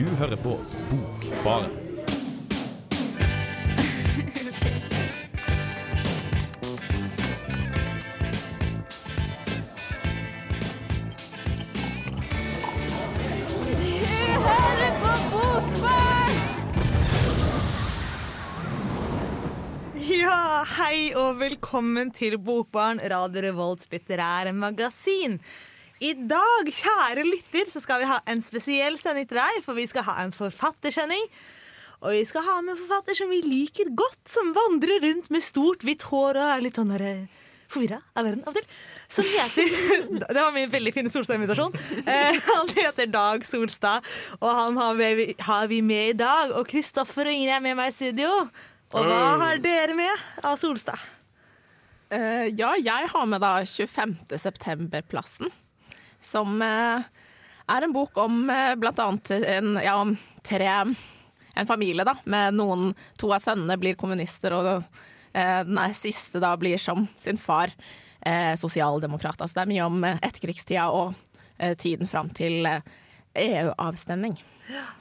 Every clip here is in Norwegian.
Du hører på Bokbaren. Ja, hei og velkommen til Bokbarn, Radio Revolts litterære magasin. I dag, kjære lytter, så skal vi ha en spesiell sending til deg, for vi skal ha en forfattersending. Og vi skal ha med en forfatter som vi liker godt, som vandrer rundt med stort, hvitt hår og er litt sånn derre forvirra av verden av og til. Som heter Det var min veldig fine Solstad-invitasjon. Eh, han heter Dag Solstad, og han har vi, har vi med i dag. Og Kristoffer og Ingrid er med meg i studio. Og hva har dere med av Solstad? Eh, ja, jeg har med da 25. september-plassen. Som eh, er en bok om uh, blant annet en, ja, tre En familie, da, med noen To av sønnene blir kommunister, og eh, den siste da blir som sin far eh, sosialdemokrat. Altså det er mye om etterkrigstida og tiden fram til EU-avstemning.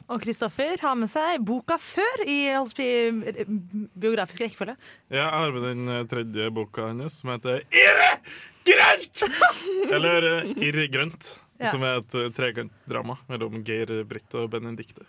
Og Kristoffer har med seg boka før i biografisk rekkefølge. Ja, jeg har med den tredje boka hennes, som heter Irre grønt! Eller Irre grønt, ja. som er et trekantdrama mellom Geir Britt og Benedicte.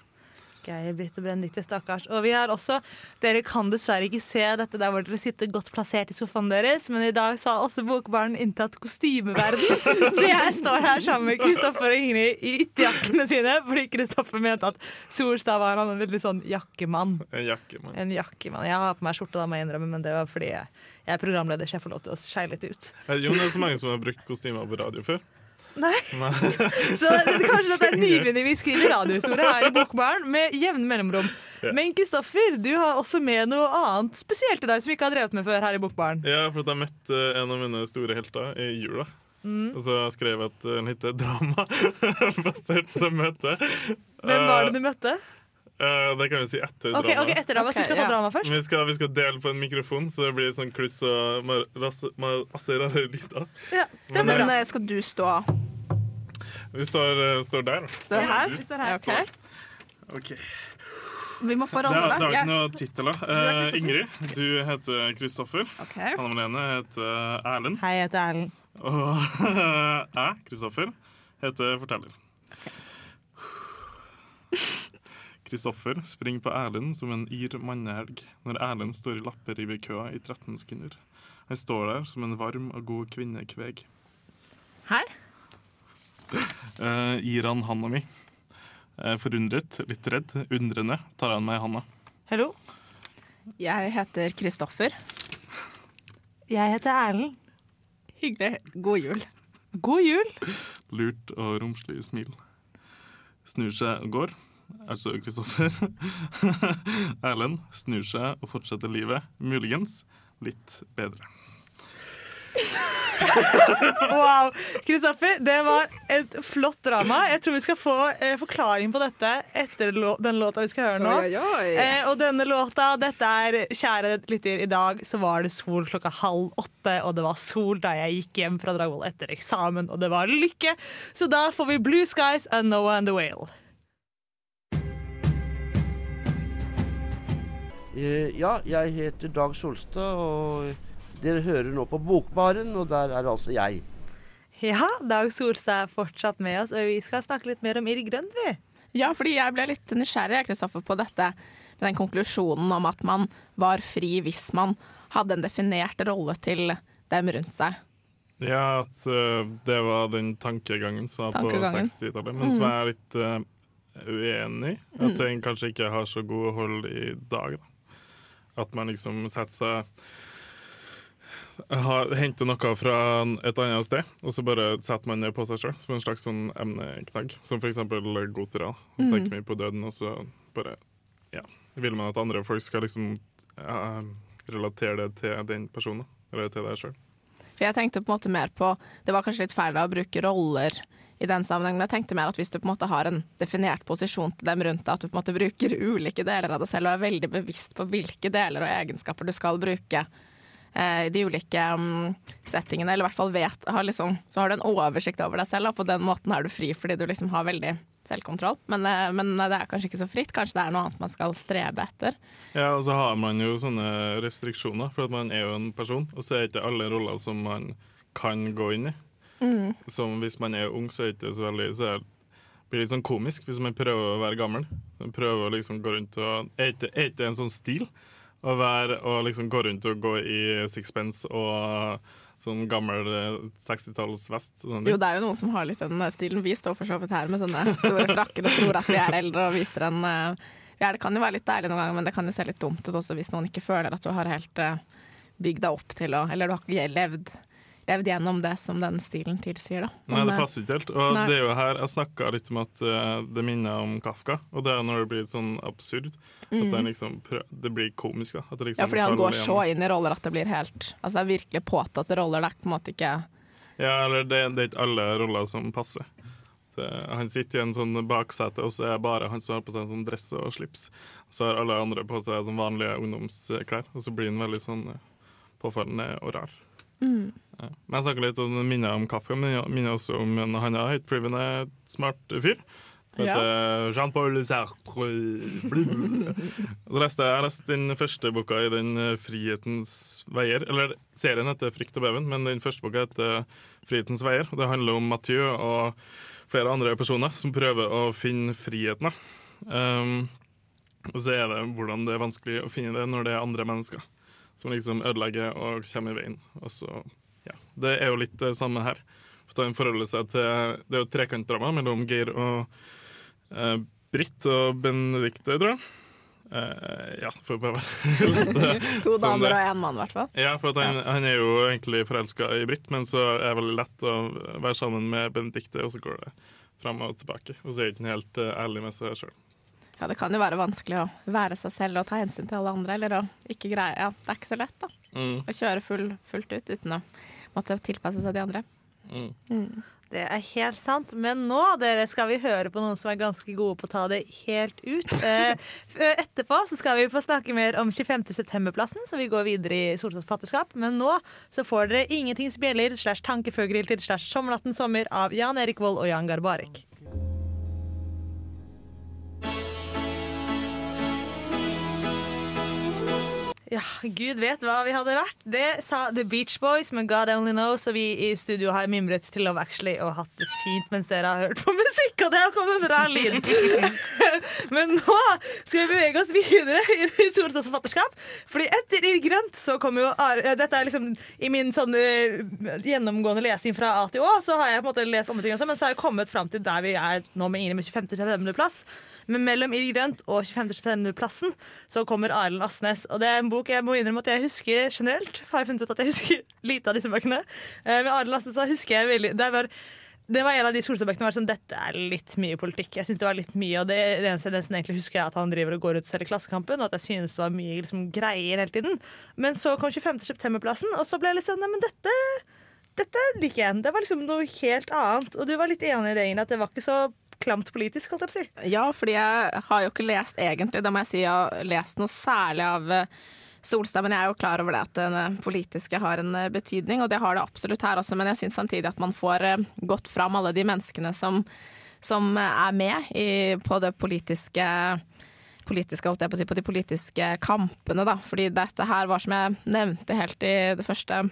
Geir Britt og Benedicte, stakkars. Og vi har også Dere kan dessverre ikke se dette der hvor dere sitter godt plassert i sofaen deres, men i dag så har også Bokbarn inntatt kostymeverden. Så jeg står her sammen med Kristoffer og Ingrid i ytterjakkene sine, fordi Kristoffer mente at Solstad var han en veldig sånn jakkemann. En jakkemann. En jakkemann. Jeg har på meg skjorte, da må jeg innrømme, men det var fordi jeg, jeg er programleder, så jeg får lov til å skeie litt ut. Jo, det er så mange som har brukt kostymer på radio før. Nei. så så kanskje dette er nybegynner vi skriver radiohistorie her i Bokbarn med jevne mellomrom. Ja. Men Kristoffer, du har også med noe annet spesielt til deg som vi ikke har drevet med før her i Bokbarn. Ja, for jeg møtte en av mine store helter i jula. Mm. Og så skrev jeg et lite drama basert på det møtet. Hvem var det du møtte? Uh, det kan vi si etter okay, drama. Okay, etter drama, okay, så vi skal ta ja. drama først? Vi skal, vi skal, dele på en mikrofon, så det blir sånn kluss og masse rare lyder. Ja, Men, Men uh, skal du stå Vi står, uh, står der. Står her? Vi står her. Okay. OK. Vi må få rolle, da. Det er ikke noe titler. Uh, Ingrid, du heter Kristoffer. Okay. Hanne Malene heter Erlend. Hei, jeg heter Erlend. Og jeg, Kristoffer, heter Forteller. Kristoffer springer på Erlend som en yr mannehelg når Erlend står i lapperivekøa i 13 sekunder. Han står der som en varm og god kvinnekveg. Her? Uh, gir han handa mi. Uh, forundret, litt redd, undrende tar han meg i handa. Hallo. Jeg heter Kristoffer. Jeg heter Erlend. Hyggelig. God jul. God jul. Lurt og romslig smil. Snur seg og går altså Kristoffer, Erlend, snur seg og fortsetter livet. Muligens litt bedre. wow. Kristoffer, det var et flott drama. Jeg tror vi skal få eh, forklaring på dette etter den låta vi skal høre nå. Oi, oi. Eh, og denne låta, dette er Kjære lytter, i dag så var det sol klokka halv åtte, og det var sol da jeg gikk hjem fra Dragvoll etter eksamen, og det var lykke. Så da får vi Blue Skies and Noah and the Whale. Ja, jeg heter Dag Solstad, og dere hører nå på Bokbaren, og der er altså jeg. Ja, Dag Solstad er fortsatt med oss, og vi skal snakke litt mer om Irr Grønt, vi. Ja, fordi jeg ble litt nysgjerrig Kristoffer, på dette med den konklusjonen om at man var fri hvis man hadde en definert rolle til dem rundt seg. Ja, at uh, det var den tankegangen som var tankegangen. på 60-tallet, men mm. som jeg er litt uh, uenig i. At mm. den kanskje ikke har så god hold i dag. Da. At man liksom setter seg Henter noe fra et annet sted, og så bare setter man det på seg sjøl som en slags sånn emneknagg. Som for eksempel gotere. Mm. Tenker mye på døden, og så bare ja, vil man at andre folk skal liksom ja, relatere det til den personen, eller til deg sjøl. For jeg tenkte på en måte mer på Det var kanskje litt feil å bruke roller i den sammenhengen. jeg tenkte mer at hvis du på en måte har en definert posisjon til dem rundt deg, at du på en måte bruker ulike deler av deg selv og er veldig bevisst på hvilke deler og egenskaper du skal bruke eh, i de ulike um, settingene, eller i hvert fall vet har liksom, Så har du en oversikt over deg selv, og på den måten er du fri fordi du liksom har veldig selvkontroll. Men, eh, men det er kanskje ikke så fritt. Kanskje det er noe annet man skal strebe etter. Ja, og så har man jo sånne restriksjoner, for man er jo en person, og så er ikke alle roller som man kan gå inn i. Som hvis man er ung, så er det så veldig så er blir litt sånn komisk hvis man prøver å være gammel. Prøver å liksom gå rundt og Er ikke en sånn stil? Å være og liksom gå rundt og gå i sixpence og sånn gammel eh, 60-tallsvest. og. Jo, det er jo noen som har litt den stilen. Vi står for så vidt her med sånne store frakker og tror at vi er eldre og viser en eh, ja, Det kan jo være litt deilig noen ganger, men det kan jo se litt dumt ut også hvis noen ikke føler at du har helt bygd deg opp til å Eller du har ikke levd, levd gjennom det som den stilen tilsier, da. Nei, det eh, passer ikke helt. Og nei. det er jo her jeg snakka litt om at eh, det minner om Kafka. Og det er når det blir sånn absurd. At det, liksom prø det blir komisk. da. At det liksom Mm. Ja, fordi han går så inn i roller at det blir helt Altså det er virkelig påtatte roller. Det er på en måte ikke Ja, eller det, det er ikke alle roller som passer. Det, han sitter i en sånn baksete, og så er det bare han som har på seg en sånn dress og slips. Så har alle andre på seg sånn vanlige ungdomsklær, og så blir han veldig sånn eh, påfallende og rar. Mm. Ja. Jeg snakker litt om minner om Kafka, men minner også om en han er høytflyvende, smart fyr. Som Ja. Jean-Paul Sartre. Leste jeg, leste den første boka i den eh, Frihetens veier. Eller serien heter Frykt og beven, men den første boka heter Frihetens veier. Det handler om Mathieu og flere andre personer som prøver å finne friheten. Um, og så er det hvordan det er vanskelig å finne det når det er andre mennesker som liksom ødelegger og kommer i veien. Og så, ja. Det er jo litt det samme her. For forholder seg til Det er jo trekantdrama mellom Geir og eh, Britt og Benedicte, tror jeg. Eh, ja, får bare være To Sånn damer og én mann, i hvert fall. Ja, for han, han er jo egentlig forelska i Britt, men så er det veldig lett å være sammen med Benedicte, og så går det fram og tilbake. Og så er ikke helt eh, ærlig med seg sjøl. Ja, det kan jo være vanskelig å være seg selv og ta hensyn til alle andre, eller å ikke greie Ja, det er ikke så lett, da. Mm, Å kjøre full, fullt ut uten å måtte tilpasse seg de andre. mm. Det er helt sant. Men nå dere, skal vi høre på noen som er ganske gode på å ta det helt ut. Eh, etterpå så skal vi få snakke mer om 25. september-plassen, så vi går videre i Solstads fatterskap. Men nå så får dere Ingentings bjeller slash tankeføgriltid slash Sommernatten sommer av Jan Erik Vold og Jan Garbarek. Ja, Gud vet hva vi hadde vært. Det sa The Beach Boys, men God only knows. Og vi i studio har mimret til Love Actually og hatt det fint mens dere har hørt på musikk, og det har kommet en rar lyd. men nå skal vi bevege oss videre i Solstads forfatterskap. Fordi etter I grønt så kommer jo Are eh, Dette er liksom i min sånn uh, gjennomgående lesing fra A til Å, så har jeg på en måte lest andre ting også, men så har jeg kommet fram til der vi er nå med Ingrid med 25. Men mellom Ild grønt og 25. september-plassen så kommer Arild Asnes. Og det er en bok jeg må innrømme at jeg husker generelt. Har jeg funnet ut at jeg husker lite av disse bøkene. Eh, Med Arild Asnes husker jeg veldig Det var, det var en av de skolestadbøkene hvor var sånn, dette er litt mye politikk. Jeg synes det var litt mye, og det, det eneste jeg egentlig husker, er at han driver og går ut og selger Klassekampen, og at jeg synes det var mye liksom, greier hele tiden. Men så kom 25. september-plassen, og så ble jeg litt sånn Nei, men dette dette liker jeg. Det var liksom noe helt annet. Og du var litt enig i det, Ingrid, at det var ikke så klamt politisk, holdt jeg på å si. Ja, fordi jeg har jo ikke lest egentlig, da må jeg si, jeg har lest noe særlig av eh, Solstad, men jeg er jo klar over det at den eh, politiske har en eh, betydning, og det har det absolutt her også, men jeg syns samtidig at man får godt fram alle de menneskene som, som er med i, på det politiske politiske, holdt jeg på å si, på de politiske kampene, da. Fordi dette her var som jeg nevnte helt i det første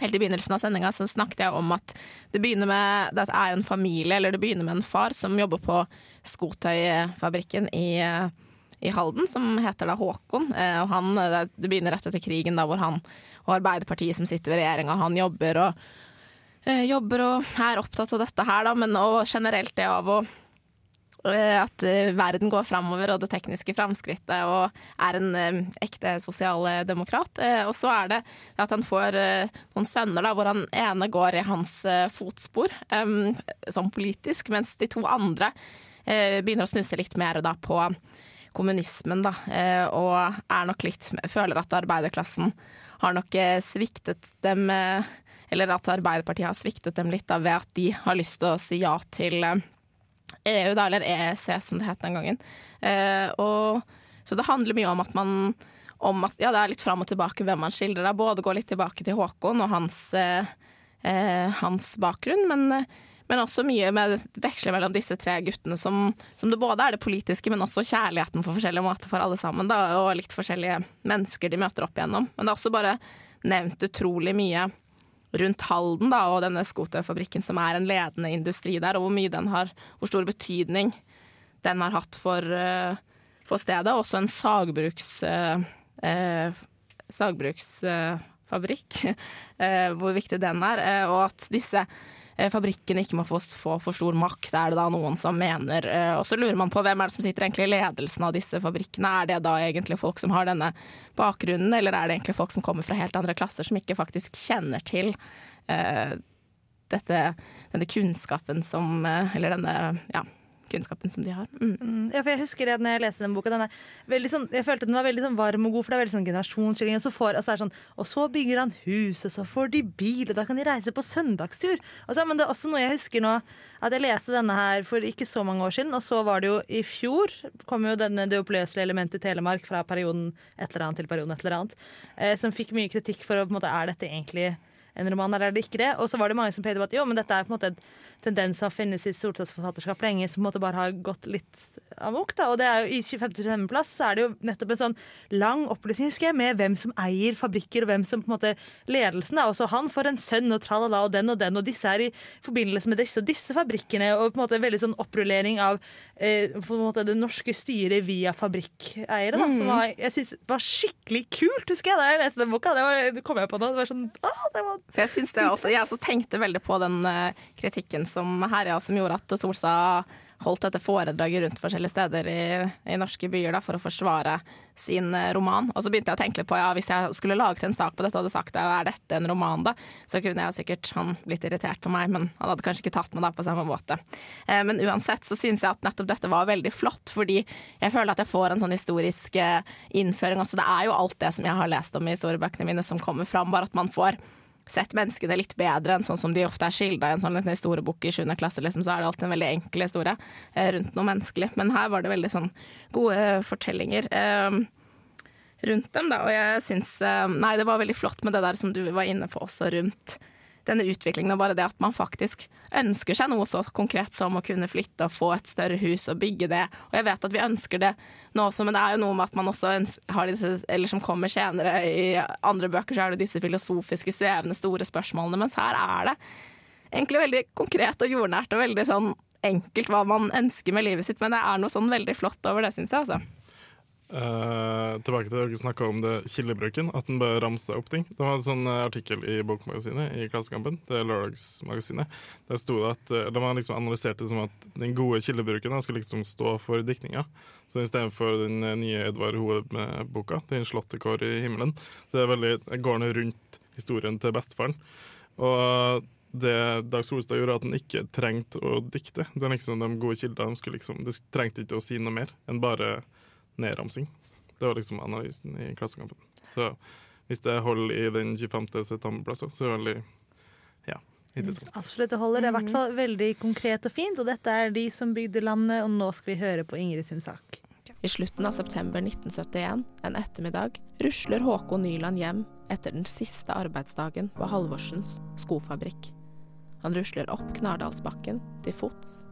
Helt i begynnelsen av sendinga snakket jeg om at det begynner med det er en familie, eller det begynner med en far som jobber på skotøyfabrikken i, i Halden, som heter da Håkon. Eh, Og han, det begynner rett etter krigen, da, hvor han og Arbeiderpartiet som sitter ved regjeringa, han jobber og eh, jobber og er opptatt av dette her, da, men og generelt det av å eh, at eh, verden går framover og det tekniske framskrittet, og er en eh, ekte sosialdemokrat. Eh, og så er det at han får eh, noen sønner da, hvor han ene går i hans eh, fotspor, sånn politisk, mens de to andre eh, begynner å snuse litt mer da på kommunismen, da, eh, og er nok litt Føler at arbeiderklassen har nok eh, sviktet dem eh, Eller at Arbeiderpartiet har sviktet dem litt da, ved at de har lyst til å si ja til eh, EU, da, eller EEC som det het den gangen. Eh, og, så det handler mye om at man om at, ja, det er litt fram og tilbake hvem man skildrer. Da. Både gå litt tilbake til Håkon og hans, eh, eh, hans bakgrunn, men, Men også mye med veksler mellom disse tre guttene, som, som, det både er det politiske, men også kjærligheten på forskjellige måter for alle sammen. Da, og litt forskjellige mennesker de møter opp igjennom. Men det er også bare nevnt utrolig mye rundt Halden da, og denne skoterfabrikken, som er en ledende industri der, og hvor mye den har, hvor stor betydning den har hatt for, uh, for stedet. Også en sagbruks... Uh, uh, sagbruksfabrikk, hvor viktig den er, og at disse Eh, fabrikken ikke må få, for stor makt, er det da noen som mener. Eh, og så lurer man på hvem er det som sitter egentlig i ledelsen av disse fabrikkene. Er det da egentlig folk som har denne bakgrunnen, eller er det egentlig folk som kommer fra helt andre klasser, som ikke faktisk kjenner til uh, dette, denne kunnskapen som Eller denne ja, kunnskapen som de har. Mm. Mm, ja, for jeg husker det når jeg leste den boka. Den sånn, jeg følte den var veldig sånn varm og god, for det er veldig sånn generasjonsskilling. Og, så får, og, så sånn, og så bygger han hus, og så får de bil, og da kan de reise på søndagstur. Så, men det er også noe jeg husker nå, at jeg leste denne her for ikke så mange år siden, og så var det jo i fjor kom jo denne Det oppløselige elementet i Telemark fra perioden et eller annet til perioden et eller annet, eh, som fikk mye kritikk for å på en måte, er dette egentlig en roman, eller er det ikke det? Og så var det mange som pekte på at jo, men dette er på en måte en tendens som finnes i stortingsforfatterskap lenge, som måte bare har gått litt amok. da, Og det er jo i 25.-plass så er det jo nettopp en sånn lang opplysning, husker jeg, med hvem som eier fabrikker, og hvem som på en måte ledelsen er. Også han får en sønn, og tralala, og den og den, og disse er i forbindelse med disse og disse fabrikkene, og på en måte veldig sånn opprullering av eh, på en måte det norske styret via fabrikkeiere, da, mm. som var, jeg synes var skikkelig kult, husker jeg da jeg leste den boka. Det, var, det kom jeg på nå. Det var sånn, ah, det var for jeg synes det også, jeg også tenkte veldig på den uh, som herja som gjorde at Solsa holdt dette foredraget rundt forskjellige steder i, i norske byer da, for å forsvare sin uh, roman. Og så begynte jeg å tenke litt på ja, hvis jeg skulle laget en sak på dette og hadde sagt at er dette en roman, da, så kunne jeg sikkert han blitt irritert på meg, men han hadde kanskje ikke tatt meg da på samme måte. Eh, men uansett så syns jeg at nettopp dette var veldig flott, fordi jeg føler at jeg får en sånn historisk innføring. også. det er jo alt det som jeg har lest om i historiebøkene mine som kommer fram, bare at man får sett menneskene litt bedre enn sånn som de ofte er skildra i en sånn historiebok i 7. klasse, liksom, så er det alltid en veldig enkel historie eh, rundt noe menneskelig. Men her var det veldig sånn gode fortellinger eh, rundt dem, da. Og jeg syns eh, Nei, det var veldig flott med det der som du var inne på også, rundt denne utviklingen og bare det at man faktisk ønsker seg noe så konkret som å kunne flytte og få et større hus og bygge det. Og jeg vet at vi ønsker det nå også, men det er jo noe med at man også har disse, eller som kommer senere i andre bøker, så er det disse filosofiske, svevende, store spørsmålene, mens her er det egentlig veldig konkret og jordnært og veldig sånn enkelt hva man ønsker med livet sitt, men det er noe sånn veldig flott over det, syns jeg, altså. Uh, tilbake til dere snakka om det kildebruken, at den bør ramse opp ting. Det var en sånn uh, artikkel i Bokmagasinet i Klassekampen, det er lørdagsmagasinet. Der sto det at uh, de har liksom analysert det som at den gode kildebruken skulle liksom stå for diktninga. Så istedenfor den nye Edvard Hoel-boka, 'Den slåttekår i himmelen', så det er veldig, går den rundt historien til bestefaren. Og det Dag Solstad gjorde, at han ikke trengte å dikte. Det er liksom De gode kildene de liksom, de trengte ikke å si noe mer enn bare nedramsing. Det var liksom analysen i Klassekampen. Så hvis det holder i den 25. septemberplassen, så er det veldig ja, interessant. Absolutt, det holder. Det er i hvert fall veldig konkret og fint. Og dette er de som bygde landet, og nå skal vi høre på Ingrid sin sak. I slutten av september 1971, en ettermiddag, rusler Håkon Nyland hjem etter den siste arbeidsdagen på Halvorsens skofabrikk. Han rusler opp Knardalsbakken, til fots,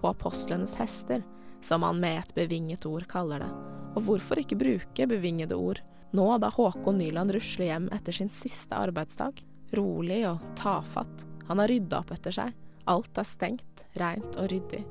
på apostlenes hester, som han med et bevinget ord kaller det. Og hvorfor ikke bruke bevingede ord nå da Håkon Nyland rusler hjem etter sin siste arbeidsdag? Rolig og tafatt. Han har rydda opp etter seg. Alt er stengt, reint og ryddig.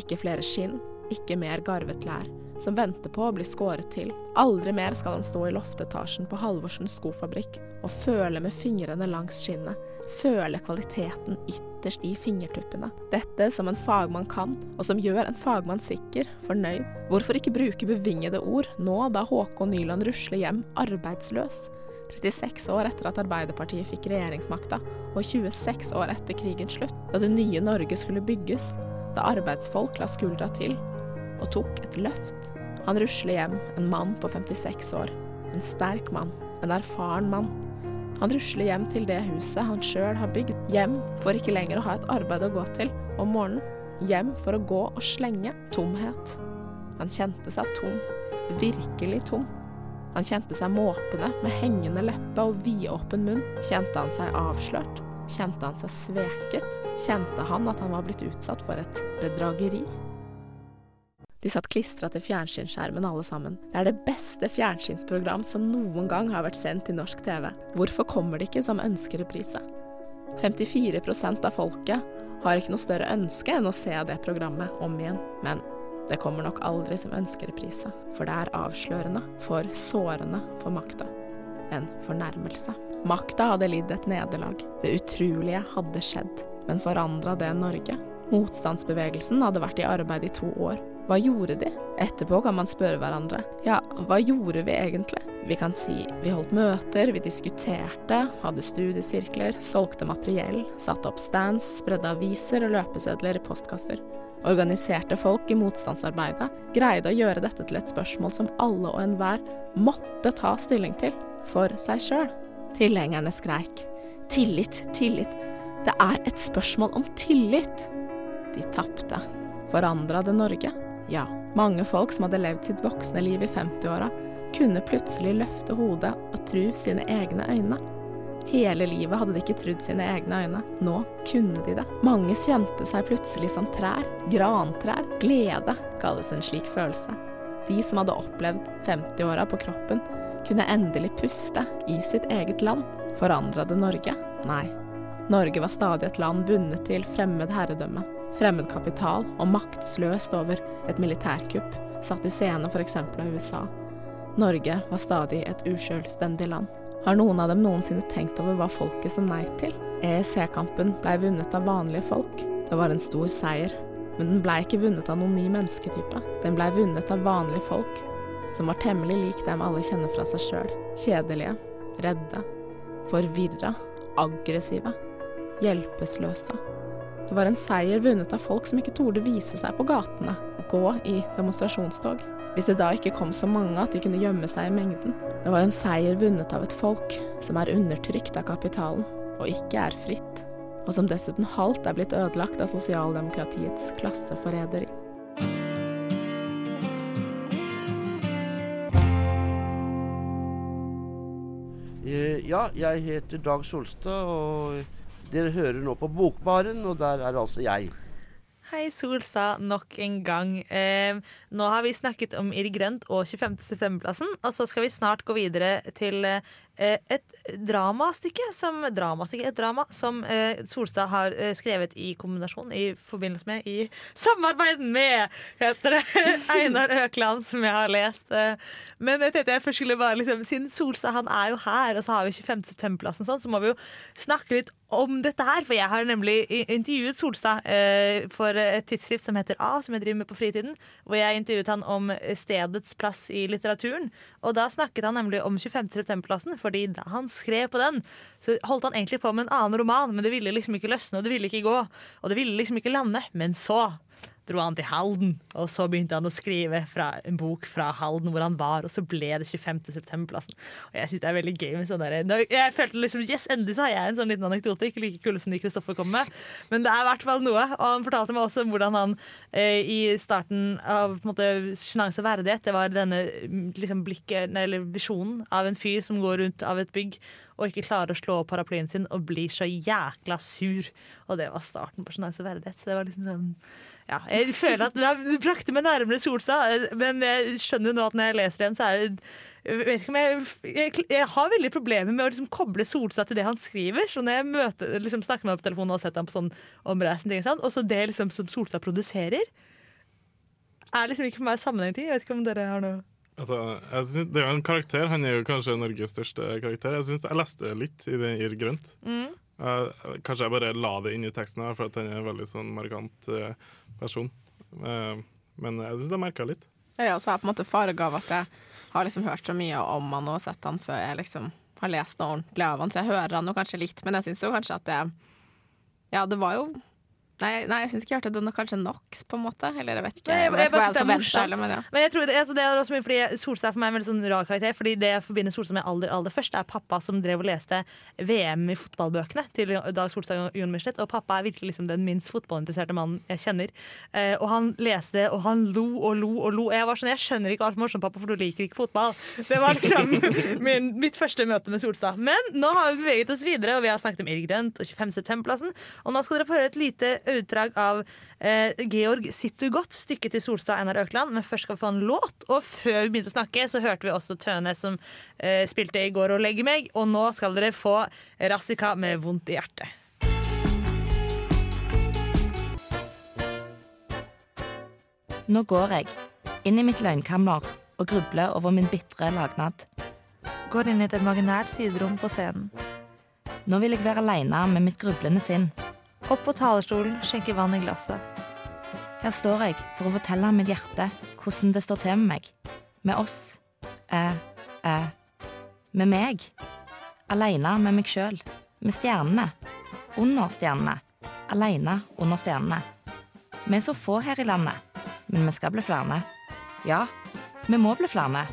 Ikke flere skinn, ikke mer garvet lær, som venter på å bli skåret til. Aldri mer skal han stå i loftetasjen på Halvorsens skofabrikk og føle med fingrene langs skinnet, føle kvaliteten ytterst i fingertuppene. Dette som en fagmann kan, og som gjør en fagmann sikker, fornøyd. Hvorfor ikke bruke bevingede ord nå da Håkon Nyland rusler hjem arbeidsløs? 36 år etter at Arbeiderpartiet fikk regjeringsmakta, og 26 år etter krigens slutt, da det nye Norge skulle bygges, da arbeidsfolk la skuldra til og tok et løft. Han rusler hjem, en mann på 56 år. En sterk mann, en erfaren mann. Han rusler hjem til det huset han sjøl har bygd. Hjem for ikke lenger å ha et arbeid å gå til om morgenen. Hjem for å gå og slenge. Tomhet. Han kjente seg tom. Virkelig tom. Han kjente seg måpende, med hengende leppe og vidåpen munn. Kjente han seg avslørt? Kjente han seg sveket? Kjente han at han var blitt utsatt for et bedrageri? De satt klistra til fjernsynsskjermen alle sammen. Det er det beste fjernsynsprogram som noen gang har vært sendt i norsk TV. Hvorfor kommer det ikke som ønskereprise? 54% av folket har ikke noe større ønske enn å se det programmet om igjen, men det kommer nok aldri som ønskereprise, for det er avslørende, for sårende for makta. En fornærmelse. Makta hadde lidd et nederlag. Det utrolige hadde skjedd. Men forandra det Norge? Motstandsbevegelsen hadde vært i arbeid i to år. Hva gjorde de? Etterpå kan man spørre hverandre. Ja, hva gjorde vi egentlig? Vi kan si vi holdt møter, vi diskuterte, hadde studiesirkler, solgte materiell, satte opp stands, spredde aviser og løpesedler i postkasser. Organiserte folk i motstandsarbeidet, greide å gjøre dette til et spørsmål som alle og enhver måtte ta stilling til, for seg sjøl. Tilhengerne skreik. Tillit, tillit. Det er et spørsmål om tillit. De tapte. Forandra det Norge? Ja. Mange folk som hadde levd sitt voksne liv i 50-åra, kunne plutselig løfte hodet og tru sine egne øyne. Hele livet hadde de ikke trudd sine egne øyne. Nå kunne de det. Mange kjente seg plutselig som trær. Grantrær. Glede kalles en slik følelse. De som hadde opplevd 50-åra på kroppen, kunne endelig puste i sitt eget land. Forandra det Norge? Nei. Norge var stadig et land bundet til fremmed herredømme, fremmed kapital og maktesløst over et militærkupp satt i scene f.eks. av USA. Norge var stadig et usjølstendig land. Har noen av dem noensinne tenkt over hva folket sa nei til? EEC-kampen blei vunnet av vanlige folk. Det var en stor seier, men den blei ikke vunnet av noen ny mennesketype. Den blei vunnet av vanlige folk, som var temmelig lik dem alle kjenner fra seg sjøl. Kjedelige, redde, forvirra, aggressive, hjelpeløse. Det var en seier vunnet av folk som ikke torde vise seg på gatene og gå i demonstrasjonstog. Hvis det da ikke kom så mange at de kunne gjemme seg i mengden. Det var en seier vunnet av et folk som er undertrykt av kapitalen, og ikke er fritt. Og som dessuten halvt er blitt ødelagt av sosialdemokratiets klasseforræderi. Eh, Ja, jeg heter Dag Solstad, og dere hører nå på Bokbaren, og der er altså jeg. Hei, Solstad, nok en gang. Eh, nå har vi snakket om Irr Grønt og 25. septemberplassen, og så skal vi snart gå videre til eh, et dramastykke som, dramastykke, et drama som eh, Solstad har eh, skrevet i kombinasjon, i forbindelse med, i samarbeid med, heter det, Einar Økland, som jeg har lest. Eh, men jeg tenkte jeg først skulle bare liksom, siden Solstad han er jo her, og så har vi 25. septemberplassen sånn, så må vi jo snakke litt om dette her, for jeg har nemlig intervjuet Solstad eh, for et tidsskrift som heter A, som jeg driver med på fritiden, hvor jeg intervjuet han om stedets plass i litteraturen. Og da snakket han nemlig om 25. septemberplassen, fordi da han skrev på den, så holdt han egentlig på med en annen roman, men det ville liksom ikke løsne, og det ville ikke gå, og det ville liksom ikke lande. Men så dro han til Halden, og så begynte han å skrive en bok fra Halden hvor han var, og så ble det 25. septemberplassen. Og jeg synes det er veldig gøy med sånn der Jeg følte liksom Yes, endelig så har jeg en sånn liten anekdote. Ikke like kule som de Kristoffer kom med, men det er i hvert fall noe. Og han fortalte meg også hvordan han eh, i starten av på en måte sjenanse og verdighet, det var denne liksom blikket, eller visjonen av en fyr som går rundt av et bygg og ikke klarer å slå opp paraplyen sin og blir så jækla sur. Og det var starten på sjenanse og verdighet. Så det var liksom sånn ja, jeg føler at det brakte meg nærmere Solstad, men jeg skjønner jo nå at når jeg leser igjen, så er det jeg jeg, jeg, jeg har veldig problemer med å liksom koble Solstad til det han skriver. Så når jeg møter, liksom snakker med ham på telefonen og har sett ham på sånn omreisende ting, sånn, og så det liksom som Solstad produserer, er liksom ikke for meg sammenhengende. Jeg vet ikke om dere har noe Altså, synes, det er jo en karakter. Han er jo kanskje Norges største karakter. Jeg synes jeg leste litt i det i Grønt. mm. Kanskje jeg bare la det inn i teksten, her, for at han er en veldig sånn markant eh, person. Eh, men jeg syns jeg merka litt. Jeg så har på en måte farga av at jeg har liksom hørt så mye om han og sett han før jeg liksom har lest noe ordentlig av han, så jeg hører han jo kanskje litt, men jeg syns jo kanskje at det Ja, det var jo Nei, nei, jeg syns ikke jeg hørte det nok, kanskje NOx, på en måte. Eller jeg vet ikke. Nei, jeg- Jeg vet jeg bare jeg det er men ja. Men jeg tror det, altså det er også mye fordi Solstad er for meg en veldig sånn rar karakter. Fordi det jeg forbinder Solstad med aller, aller først, er pappa som drev og leste VM i fotballbøkene til Dag Solstad og Jon Michelet. Og pappa er virkelig liksom den minst fotballinteresserte mannen jeg kjenner. Eh, og han leste, og han lo og lo og lo. Og jeg var sånn, jeg skjønner ikke alt morsomt, pappa, for du liker ikke fotball. Det var liksom min, mitt første møte med Solstad. Men nå har vi beveget oss videre, og vi har snakket om Irr Grønt og 25. september-plassen. Og nå skal dere få høre et lite utdrag av eh, Georg Sitter godt, stykket til Solstad Einar Økland. Men først skal vi få en låt, og før vi begynte å snakke, så hørte vi også Tøne som eh, spilte i går og Legge meg. Og nå skal dere få Rassika med vondt i hjertet. Nå går jeg inn i mitt løgnkammer og grubler over min bitre lagnad. Går inn i et imaginært siderom på scenen. Nå vil jeg være aleine med mitt grublende sinn. Opp på talerstolen, skjenke vann i glasset. Her står jeg for å fortelle mitt hjerte hvordan det står til med meg. Med oss. Eh, eh. Med meg. Aleine med meg sjøl. Med stjernene. Under stjernene. Aleine under stjernene. Vi er så få her i landet, men vi skal bli flere. Ja, vi må bli flere.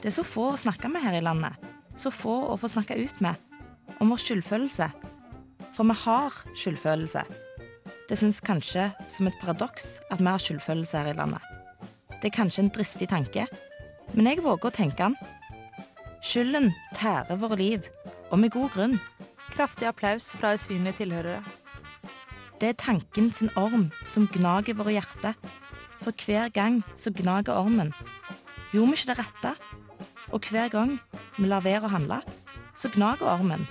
Det er så få å snakke med her i landet. Så få å få snakke ut med. Om vår skyldfølelse. For vi har skyldfølelse. Det syns kanskje som et paradoks at vi har skyldfølelse her i landet. Det er kanskje en dristig tanke, men jeg våger å tenke den. Skylden tærer våre liv, og med god grunn. Kraftig applaus fra usynlige tilhørere. Det er tanken sin orm som gnager våre hjerter. For hver gang så gnager ormen. Gjorde vi ikke det rette? Og hver gang vi lar være å handle, så gnager ormen.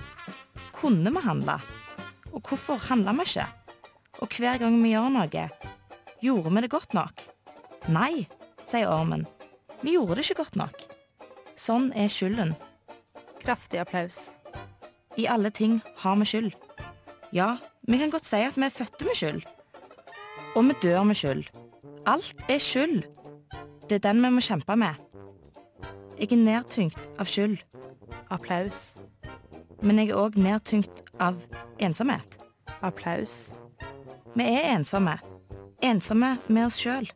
Kunne vi handle? Og hvorfor handla vi ikke? Og hver gang vi gjør noe, gjorde vi det godt nok? Nei, sier ormen. Vi gjorde det ikke godt nok. Sånn er skylden. Kraftig applaus. I alle ting har vi skyld. Ja, vi kan godt si at vi er fødte med skyld. Og vi dør med skyld. Alt er skyld. Det er den vi må kjempe med. Jeg er nedtyngt av skyld, Applaus. Men jeg er òg nedtyngt av ensomhet. Applaus. Vi er ensomme. Ensomme med oss sjøl.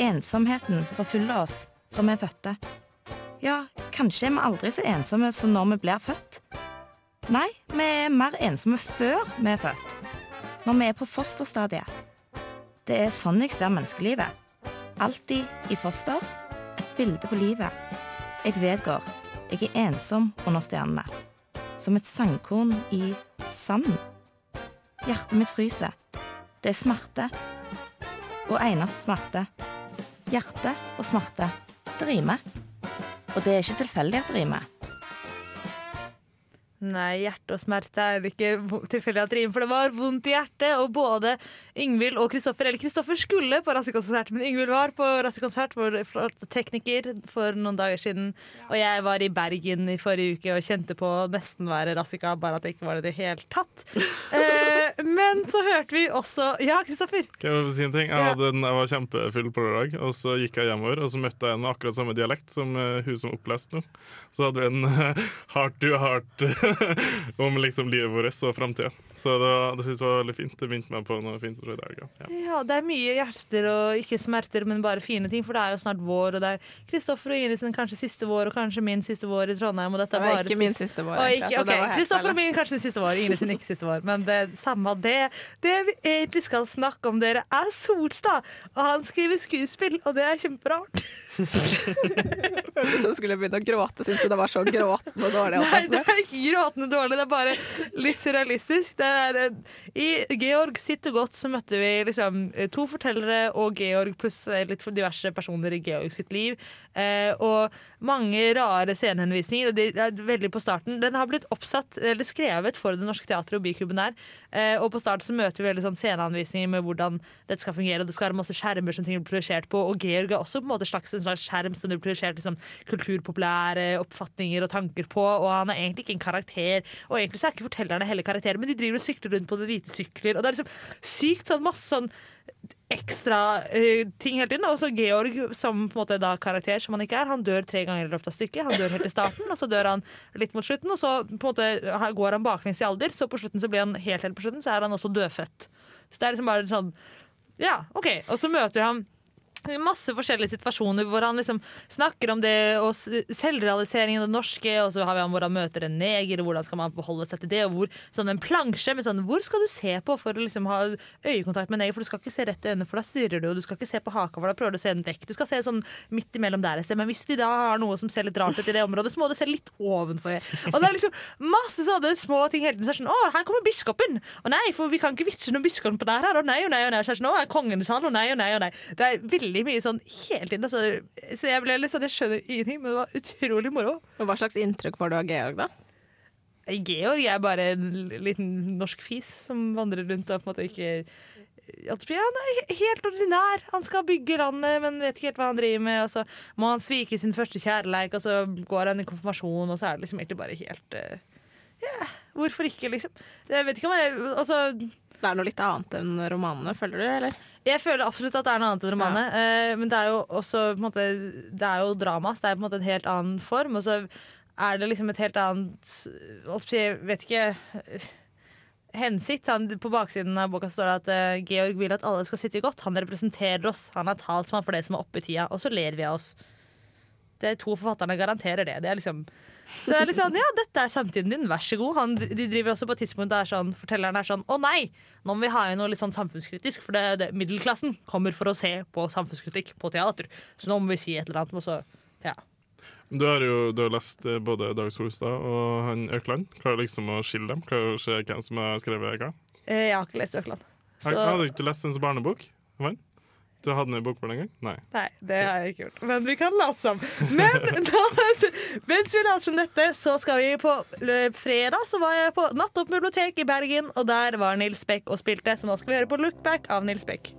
Ensomheten forfyller oss fra vi er fødte. Ja, kanskje er vi aldri så ensomme som når vi blir født. Nei, vi er mer ensomme før vi er født. Når vi er på fosterstadiet. Det er sånn jeg ser menneskelivet. Alltid i foster. Et bilde på livet. Jeg vedgår. Jeg er ensom under stjernene. Som et sandkorn i sand. Hjertet mitt fryser. Det er smerte. Og eneste smerte. Hjerte og smerte. Det rimer. Og det er ikke tilfeldig at det rimer. Nei, hjerte og smerte er det ikke tilfeldig for det var vondt i hjertet. Og både Yngvild og Kristoffer Eller Kristoffer skulle på Rassikonsert, men Yngvild var på Rassikonsert, vår flotte tekniker, for noen dager siden. Og jeg var i Bergen i forrige uke og kjente på nesten være Rassika, bare at det ikke var det i det hele tatt. Eh, men så hørte vi også Ja, Kristoffer. Kan jeg si en ting? Jeg, hadde en, jeg var kjempefull på lørdag, og så gikk jeg hjemover, og så møtte jeg en med akkurat samme dialekt som eh, hun som oppleste nå. Så hadde vi en eh, heart to heart om liksom livet vårt og framtida. Så det, var- det synes jeg var veldig fint. Det minte meg på noe fint som skjedde i helga. Ja. Ja, det er mye hjerter og ikke smerter, men bare fine ting. For det er jo snart vår, og det er Kristoffer og Ingrid sin kanskje siste vår, og kanskje min siste vår i Trondheim. Og dette Det er var bare ikke min siste vår. Egentlig, altså, Kristoffer og min kanskje siste vår, Ingrid sin ikke siste vår. Men det samme det. Det vi egentlig skal snakke om, dere, er Solstad. Og han skriver skuespill, og det er kjemperart. Hørtes ut som jeg skulle begynne å gråte, syns du det var så gråtende dårlig? Nei, det det? er ikke gråtende dårlig, det er bare litt surrealistisk. Det er, eh, I Georg sitter godt så møtte vi liksom eh, to fortellere og Georg pluss eh, litt diverse personer i Georg sitt liv. Eh, og mange rare scenehenvisninger. Og det er veldig på starten Den har blitt oppsatt, eller skrevet for Det Norske Teatret og Byklubben der. Eh, og på starten så møter vi veldig sånn sceneanvisninger med hvordan dette skal fungere. Og det skal være masse skjermer som ting blir projisert på. Og Georg er også på en måte slags en en slags skjerm som du projiserte liksom, kulturpopulære oppfatninger og tanker på. Og han er egentlig ikke en karakter, og egentlig så er ikke fortellerne heller karakterer, men de driver og sykler rundt på det hvite sykler, og det er liksom sykt sånn masse sånn ekstra uh, ting hele tiden. Og så Georg, som på en måte da karakter som han ikke er, han dør tre ganger i løpet av stykket. Han dør helt i starten, og så dør han litt mot slutten, og så på en måte går han baklengs i alder, så på slutten så blir han helt helt på slutten, så er han også dødfødt. Så det er liksom bare sånn Ja, OK. Og så møter han masse forskjellige situasjoner hvor han liksom snakker om det og selvrealiseringen av det norske, og så har vi han hvor han møter en neger, og hvordan skal man beholde seg til det, og hvor, sånn en plansje med sånn Hvor skal du se på for å liksom ha øyekontakt med en neger, for du skal ikke se rett i øynene, for da stirrer du, og du skal ikke se på haka, for da prøver du å se en dekk. Du skal se sånn midt imellom der et sted, men hvis de da har noe som ser litt rart ut i det området, så må du se litt ovenfor. Og det er liksom masse sånne små ting hele tiden. Så er sånn, å, her kommer biskopen! Å nei, for vi kan ikke vitse noen biskop på der her. Å nei, å nei, å nei. Så sånn, å, er kongen i? Å nei, å nei, å nei. Det er mye sånn hele tiden. Altså, så jeg ble litt sånn, jeg skjønner ingenting, men det var utrolig moro. Og hva slags inntrykk var du av Georg, da? Georg er bare en liten norsk fis som vandrer rundt og på en måte ikke at Han er helt ordinær. Han skal bygge landet, men vet ikke helt hva han driver med. Og så må han svike sin første kjærleik, og så går han i konfirmasjon, og så er det liksom egentlig bare helt eh, Ja, hvorfor ikke, liksom? Jeg vet ikke om jeg Altså Det er noe litt annet enn romanene, føler du? eller? Jeg føler absolutt at det er noe annet enn romaner. eh, men det er jo også måte, Det er jo drama, så det er på en måte en helt annen form. Og så er det liksom et helt annet Jeg vet ikke hensikt. Han, på baksiden av boka står det at uh, Georg vil at alle skal sitte godt. Han representerer oss. Han er talsmann for det som er oppe i tida. Og så ler vi av oss. De to forfatterne garanterer det. Det er liksom så det er litt sånn, ja, dette er samtiden din, vær så god. Han, de driver også på et tidspunkt der sånn, fortelleren er sånn Å nei, nå må vi ha inn noe litt sånn samfunnskritisk, for det, det, middelklassen kommer for å se på samfunnskritikk på teater. Så nå må vi si et eller annet. Og så, ja. Du har jo du har lest eh, både Dag Solstad og han Økland. Klarer liksom å skille dem? Klarer å se hvem som har skrevet hva? Eh, Jeg har ikke lest Økland. Har, Så- Hadde du ikke lest hans barnebok? Vann? Du hadde den i bokbarn en gang? Nei. Nei, det har jeg ikke gjort. Men vi kan late som. Men da, mens vi later som dette, så skal vi på fredag så var jeg på Nattopp bibliotek i Bergen, og der var Nils Beck og spilte. Så nå skal vi høre på Lookback av Nils Beck.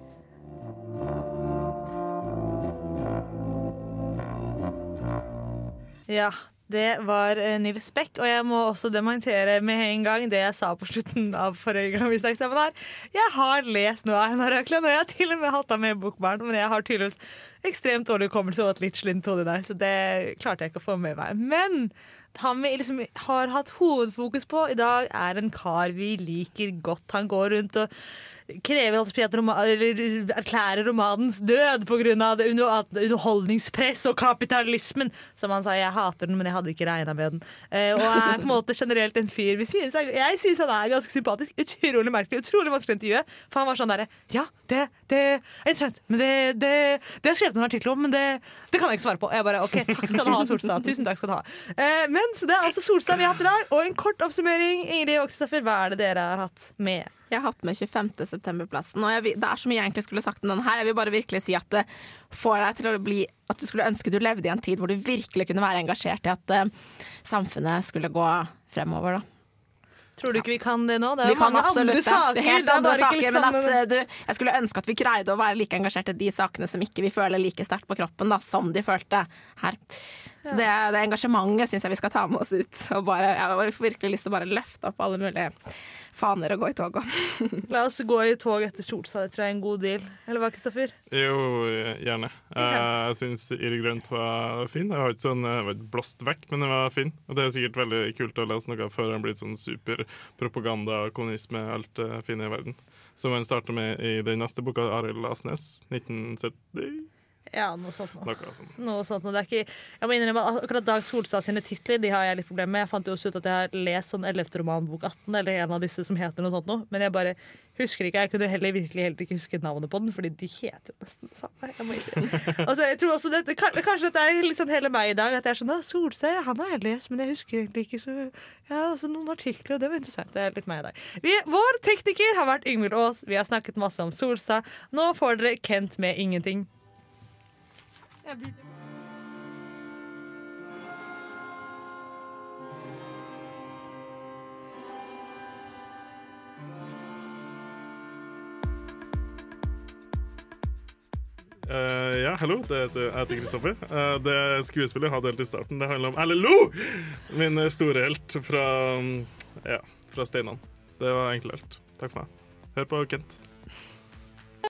Ja, det var eh, Nils Beck, og jeg må også dementere med en gang det jeg sa på slutten av forrige gang vi snakket sammen her. Jeg har lest noe av Einar Økland, og jeg har til og med hatt ham med i Bokbarn, men jeg har tydeligvis ekstremt dårlig hukommelse og et litt slint hode der, så det klarte jeg ikke å få med meg. Men han vi liksom har hatt hovedfokus på i dag, er en kar vi liker godt. Han går rundt og krever at roma, erklærer romanens død pga. underholdningspress og kapitalismen. Som han sa, jeg hater den, men jeg hadde ikke regna med den. Eh, og er på en måte generelt en fyr vi synes Jeg syns han er ganske sympatisk. Utrolig merkelig, utrolig vanskelig å intervjue. For han var sånn derre Ja, det, det er interessant, men det, det, det har skrevet noen artikler om, men det, det kan jeg ikke svare på. Jeg bare OK, takk skal du ha, Solstad. Tusen takk skal du ha. Eh, men så det er altså Solstad vi har hatt i dag. Og en kort oppsummering. Ingrid og Kristoffer, hva er det dere har hatt med? Jeg har hatt med 25. september-plassen, og vil- det er så mye jeg egentlig skulle sagt om den her. Jeg vil bare virkelig si at det får deg til å bli At du skulle ønske du levde i en tid hvor du virkelig kunne være engasjert i at uh, samfunnet skulle gå fremover, da. Tror du ikke vi kan det nå? Det er Vi jo mange andre saker. Det er helt andre saker, men at eh, du, jeg skulle ønske at vi greide å være like engasjert i de sakene som ikke vi føler like sterkt på kroppen, da, som de følte her. Så det, det engasjementet syns jeg vi skal ta med oss ut. Og bare, jeg har virkelig lyst til å bare løfte opp alle mulige faner å gå i tog òg. La oss gå i tog etter Solstad. Det tror jeg er en god deal. Eller hva, Kristoffer? Jo, gjerne. Eh, Jeg syns Iri Grønt var fin. Jeg var ikke sånn jeg var ikke blåst vekk, men den var fin. Og det er sikkert veldig kult å lese noe før den blir sånn superpropaganda, og kommunisme, alt det fine i verden. Som han starter med i den neste boka, Arild Asnes, 1970. Ja, noe sånt noe. Noe sånt. Noe sånt noe. Det er ikke, jeg må innrømme at Akkurat Dag Solstad sine titler De har jeg litt problemer med. Jeg fant jo også ut at jeg har lest sånn 11. romanbok 18, eller en av disse som heter noe sånt noe. Men jeg bare husker ikke. Jeg kunne heller virkelig heller ikke huske navnet på den, fordi de heter jo nesten det samme. Jeg må altså, jeg tror også det, Kanskje det er litt sånn hele meg i dag. At jeg er sånn ja, Solstad, han har jeg lest, men jeg husker egentlig ikke så Ja, altså noen artikler, og det var interessant. Det er litt meg i dag. Vi, vår tekniker har vært Yngvild Aas. Vi har snakket masse om Solstad. Nå får dere Kent med ingenting. Jeg blir- Uh, ja, hallo, det heter, jeg heter Kristoffer. Uh, det skuespillet jeg hadde helt i starten, det handler om Erlend Min eh, store helt fra, mm, ja, fra Steinan. Det var egentlig alt. Takk for meg. Hør på Kent.